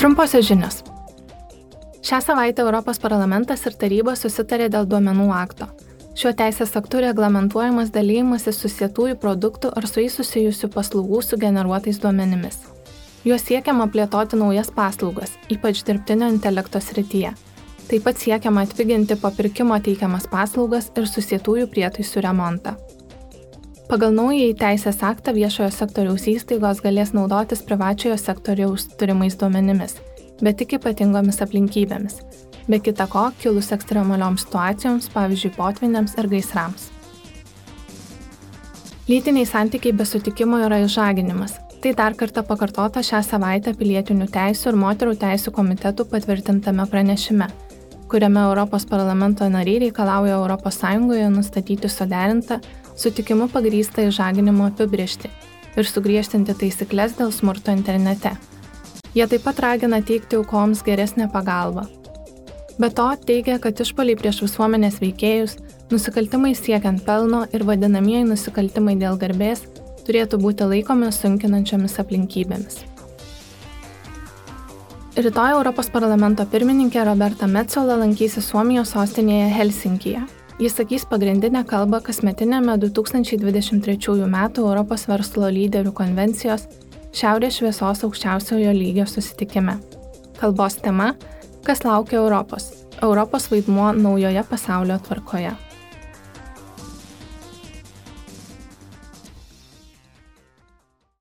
Trumposios žinios. Šią savaitę Europos parlamentas ir taryba susitarė dėl duomenų akto. Šiuo teisės aktu reglamentuojamas dalymasis susietųjų produktų ar su jais susijusių paslaugų su generuotais duomenimis. Juos siekiama plėtoti naujas paslaugas, ypač dirbtinio intelekto srityje. Taip pat siekiama atpiginti papirkimo teikiamas paslaugas ir susietųjų prietaisų remontą. Pagal naująjį teisės aktą viešojo sektoriaus įstaigos galės naudotis privačiojo sektoriaus turimais duomenimis, bet tik ypatingomis aplinkybėmis, be kita ko kilus ekstremalioms situacijoms, pavyzdžiui, potviniams ir gaisrams. Lytiniai santykiai be sutikimo yra išžaginimas. Tai dar kartą pakartota šią savaitę pilietinių teisų ir moterų teisų komitetų patvirtintame pranešime, kuriame Europos parlamento nariai reikalauja ES nustatyti suderintą, sutikimu pagrįstą išžaginimo apibriežtį ir sugriežtinti taisyklės dėl smurto internete. Jie taip pat ragina teikti aukoms geresnę pagalbą, Be to, teigia, kad išpoliai prieš visuomenės veikėjus, nusikaltimai siekiant pelno ir vadinamieji nusikaltimai dėl garbės turėtų būti laikomi sunkinančiomis aplinkybėmis. Rytoj Europos parlamento pirmininkė Roberta Metzola lankysi Suomijos sostinėje Helsinkije. Jis sakys pagrindinę kalbą kasmetinėme 2023 m. Europos verslo lyderių konvencijos Šiaurės šviesos aukščiausiojo lygio susitikime. Kalbos tema kas laukia Europos? Europos vaidmuo naujoje pasaulio tvarkoje.